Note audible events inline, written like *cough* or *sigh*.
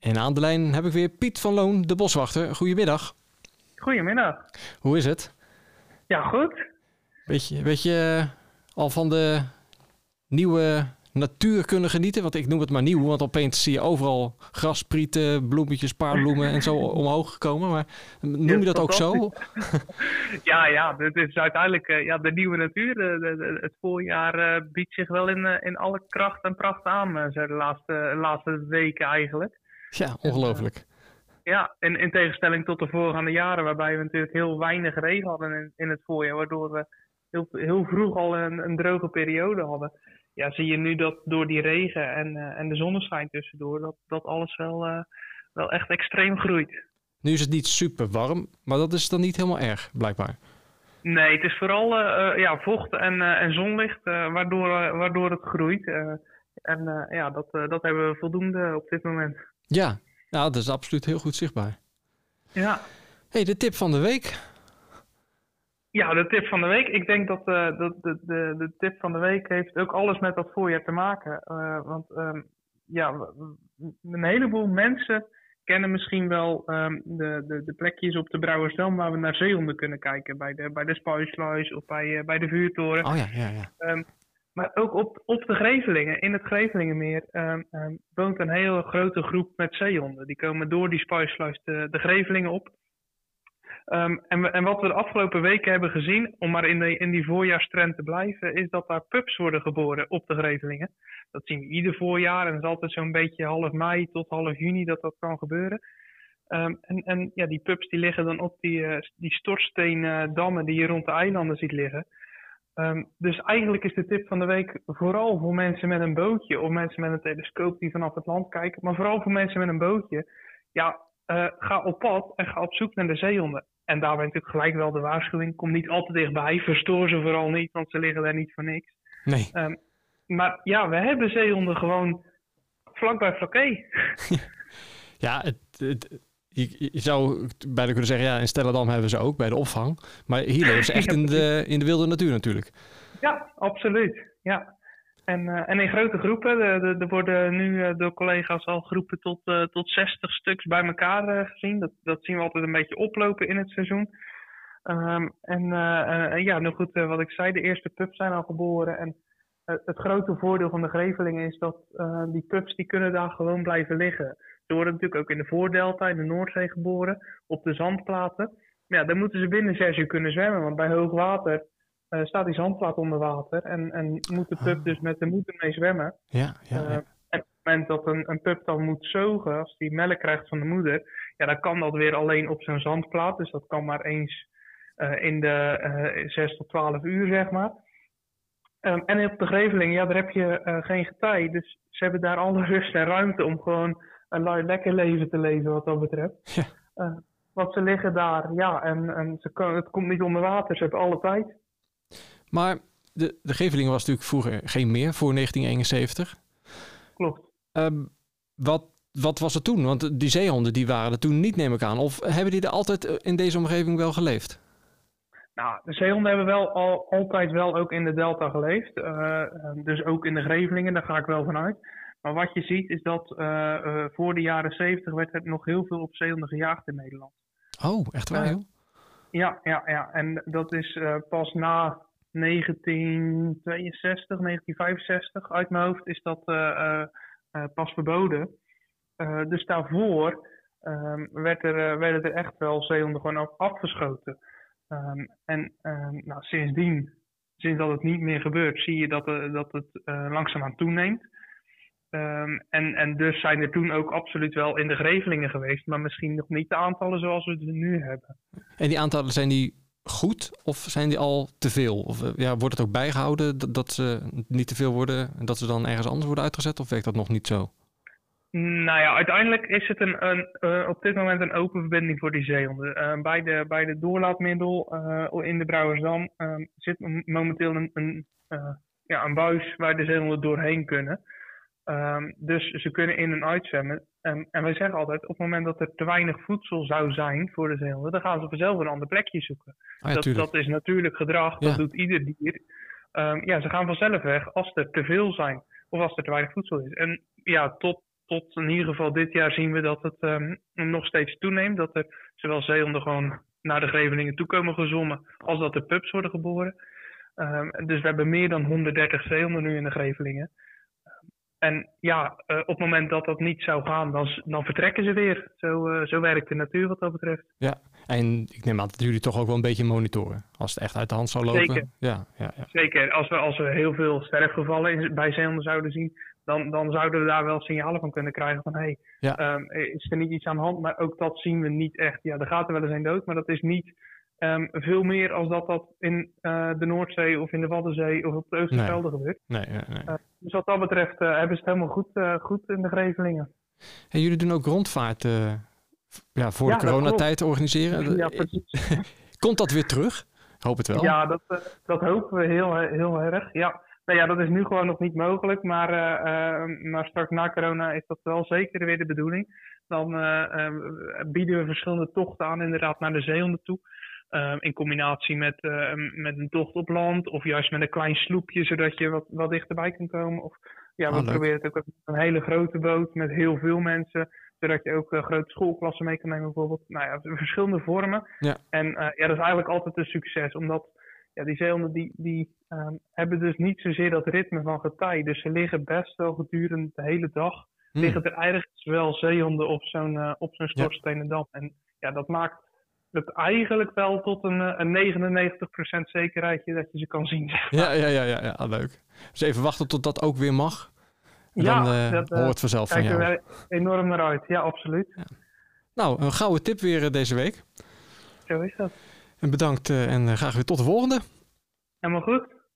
En aan de lijn heb ik weer Piet van Loon, de boswachter. Goedemiddag. Goedemiddag. Hoe is het? Ja, goed. Weet je, weet je eh, al van de nieuwe natuur kunnen genieten? Want ik noem het maar nieuw, want opeens zie je overal grasprieten, bloemetjes, paardbloemen en zo *laughs* omhoog komen. Maar noem je dat ook zo? *laughs* ja, ja, het is uiteindelijk uh, ja, de nieuwe natuur. De, het voorjaar biedt zich wel in, in alle kracht en pracht aan, de laatste, laatste weken eigenlijk. Ja, ongelooflijk. Ja, in, in tegenstelling tot de voorgaande jaren, waarbij we natuurlijk heel weinig regen hadden in, in het voorjaar, waardoor we heel, heel vroeg al een, een droge periode hadden. Ja, zie je nu dat door die regen en, uh, en de zonneschijn tussendoor, dat, dat alles wel, uh, wel echt extreem groeit. Nu is het niet super warm, maar dat is dan niet helemaal erg, blijkbaar. Nee, het is vooral uh, ja, vocht en, en zonlicht waardoor, waardoor het groeit. en ja, dat, dat hebben we voldoende op dit moment. Ja, nou, dat is absoluut heel goed zichtbaar. Ja. hey, de tip van de week. Ja, de tip van de week. Ik denk dat, uh, dat de, de, de tip van de week heeft ook alles met dat voorjaar te maken. Uh, want um, ja, een heleboel mensen kennen misschien wel um, de, de, de plekjes op de Brouwersdam waar we naar zeehonden kunnen kijken. Bij de, bij de Spuisluis of bij, uh, bij de vuurtoren. Oh ja, ja, ja. Um, maar ook op, op de Grevelingen, in het Grevelingenmeer, um, um, woont een hele grote groep met zeehonden. Die komen door die spuisluis de, de Grevelingen op. Um, en, en, wat we de afgelopen weken hebben gezien, om maar in, de, in die voorjaarstrend te blijven, is dat daar pups worden geboren op de Grevelingen. Dat zien we ieder voorjaar en het is altijd zo'n beetje half mei tot half juni dat dat kan gebeuren. En, en ja, die pups die liggen dan op die, uh, die stortsteendammen die je rond de eilanden ziet liggen. Um, dus eigenlijk is de tip van de week vooral voor mensen met een bootje of mensen met een telescoop die vanaf het land kijken, maar vooral voor mensen met een bootje. Ja, uh, ga op pad en ga op zoek naar de zeehonden. En daarbij natuurlijk gelijk wel de waarschuwing. Kom niet al te dichtbij. Verstoor ze vooral niet, want ze liggen daar niet voor niks. Nee. Um, maar ja, we hebben zeehonden gewoon vlakbij Flaké. *laughs* ja, het, het, je, zou bijna kunnen zeggen, ja, in Stellendam hebben ze ook bij de opvang. Maar hier leven ze echt in de, in de wilde natuur natuurlijk. Ja, absoluut. Ja. En, uh, en in grote groepen. Er worden nu uh, door collega's al groepen tot, uh, tot 60 stuks bij elkaar gezien. Dat, dat zien we altijd een beetje oplopen in het seizoen. Um, en ja, nou goed, wat ik zei, de eerste pups zijn al geboren. En het grote voordeel van de grevelingen is dat die pups die kunnen daar gewoon blijven liggen. Ze worden natuurlijk ook in de Voordelta, in de Noordzee geboren, op de zandplaten. Maar ja, dan moeten ze binnen zes uur kunnen zwemmen, want bij hoog water uh, staat die zandplaat onder water en, en moet de pup dus met de moeder mee zwemmen. Ja, ja, ja. Uh, en op het moment dat een, een pup dan moet zogen, als die melk krijgt van de moeder, ja, dan kan dat weer alleen op zo'n zandplaat. Dus dat kan maar eens uh, in de 6 tot 12 uur, zeg maar. Um, en op de Greveling, ja, daar heb je geen getij. Dus ze hebben daar alle rust en ruimte om gewoon een lekker leven te leven wat dat betreft. Ja. want ze liggen daar, ja, en, en ze kan, het komt niet onder water, ze hebben alle tijd. Maar de, de Gevelingen was natuurlijk vroeger geen meer voor 1971. Klopt. Um, wat, wat was het toen? Want die zeehonden die waren er toen niet, neem ik aan. Of hebben die er altijd in deze omgeving wel geleefd? Nou, de zeehonden hebben wel al, altijd wel ook in de delta geleefd. Uh, dus ook in de Grevelingen, daar ga ik wel vanuit. Maar wat je ziet is dat uh, uh, voor de jaren 70 werd er nog heel veel op zeehonden gejaagd in Nederland. Oh, echt waar joh? Ja, ja, ja. En dat is pas na 1962, 1965 uit mijn hoofd is dat uh, uh, uh, pas verboden. dus daarvoor um, werd er, werden er echt wel zeehonden gewoon afgeschoten. Um, en um, nou, sindsdien, sinds dat het niet meer gebeurt, zie je dat, dat het langzaamaan toeneemt. En, en dus zijn er toen ook absoluut wel in de grevelingen geweest, maar misschien nog niet de aantallen zoals we ze nu hebben. En die aantallen zijn die goed of zijn die al te veel? Of ja, wordt het ook bijgehouden dat, dat ze niet te veel worden en dat ze dan ergens anders worden uitgezet? Of werkt dat nog niet zo? Nou ja, uiteindelijk is het een, een uh, op dit moment een open verbinding voor die zeehonden. Uh, bij, de, bij de doorlaatmiddel uh, in de Brouwersdam zit momenteel een, een, ja, een buis waar de zeehonden doorheen kunnen. Um, dus ze kunnen in en uitzwemmen. Um, en wij zeggen altijd, op het moment dat er te weinig voedsel zou zijn voor de zeehonden, dan gaan ze vanzelf een ander plekje zoeken. Ah, ja, dat, dat, is natuurlijk gedrag, dat ja. doet ieder dier. Um, ja, ze gaan vanzelf weg als er te veel zijn of als er te weinig voedsel is. En ja, tot tot in ieder geval dit jaar zien we dat het ehm, nog steeds toeneemt. Dat er zowel zeehonden gewoon naar de Grevelingen toe komen gezommen, als dat er pups worden geboren. Ehm, dus we hebben meer dan 130 zeehonden nu in de Grevelingen. En ja, uh, op het moment dat dat niet zou gaan, dan, dan vertrekken ze weer. Zo, uh, zo werkt de natuur wat dat betreft. Ja, en ik neem aan dat jullie toch ook wel een beetje monitoren. Als het echt uit de hand zou lopen. Zeker. Ja, ja, ja. Zeker. Als we, als we heel veel sterfgevallen in, bij zeehonden zouden zien, dan, dan zouden we daar wel signalen van kunnen krijgen van hé, hey, um, is er niet iets aan de hand? Maar ook dat zien we niet echt. Ja, er gaat er wel eens een dood, maar dat is niet um, veel meer als dat dat in uh, de Noordzee of in de Waddenzee of op de Oosterschelde nee. gebeurt. Nee, nee, nee. Uh, dus wat dat betreft uh, hebben ze het helemaal goed, goed in de Grevelingen. En jullie doen ook rondvaart ja, voor ja, de coronatijd organiseren. Ja, precies. *laughs* Komt dat weer terug? Hoop het wel. Ja, dat, dat hopen we heel, heel erg. Ja. Nou ja, dat is nu gewoon nog niet mogelijk, maar, uh, maar straks na corona is dat wel zeker weer de bedoeling. Dan uh, bieden we verschillende tochten aan, inderdaad, naar de zeehonden toe. Uh, in combinatie met, uh, met een tocht op land of juist met een klein sloepje, zodat je wat, wat dichterbij kan komen. Of ja, we Ah, leuk. proberen het ook met een hele grote boot met heel veel mensen, zodat je ook uh, grote schoolklassen mee kan nemen bijvoorbeeld. Nou ja, verschillende vormen. Ja. En uh, ja, dat is eigenlijk altijd een succes, omdat ja, die zeehonden die, die um, hebben dus niet zozeer dat ritme van getij. Dus ze liggen best wel gedurende de hele dag. Hmm. Liggen er eigenlijk wel zeehonden op zo'n uh, op zo'n Dam. En ja, dat maakt het eigenlijk wel tot een, eh, een 99% zekerheidje dat je ze kan zien. Ja, ja, ja, ja, ja, leuk. Dus even wachten tot dat ook weer mag. En ja, dan uh, dat, hoort vanzelf van jou. er enorm naar uit. Ja, absoluut. Ja. Nou, een gouden tip weer deze week. Zo is dat. En bedankt en graag weer tot de volgende. Helemaal goed.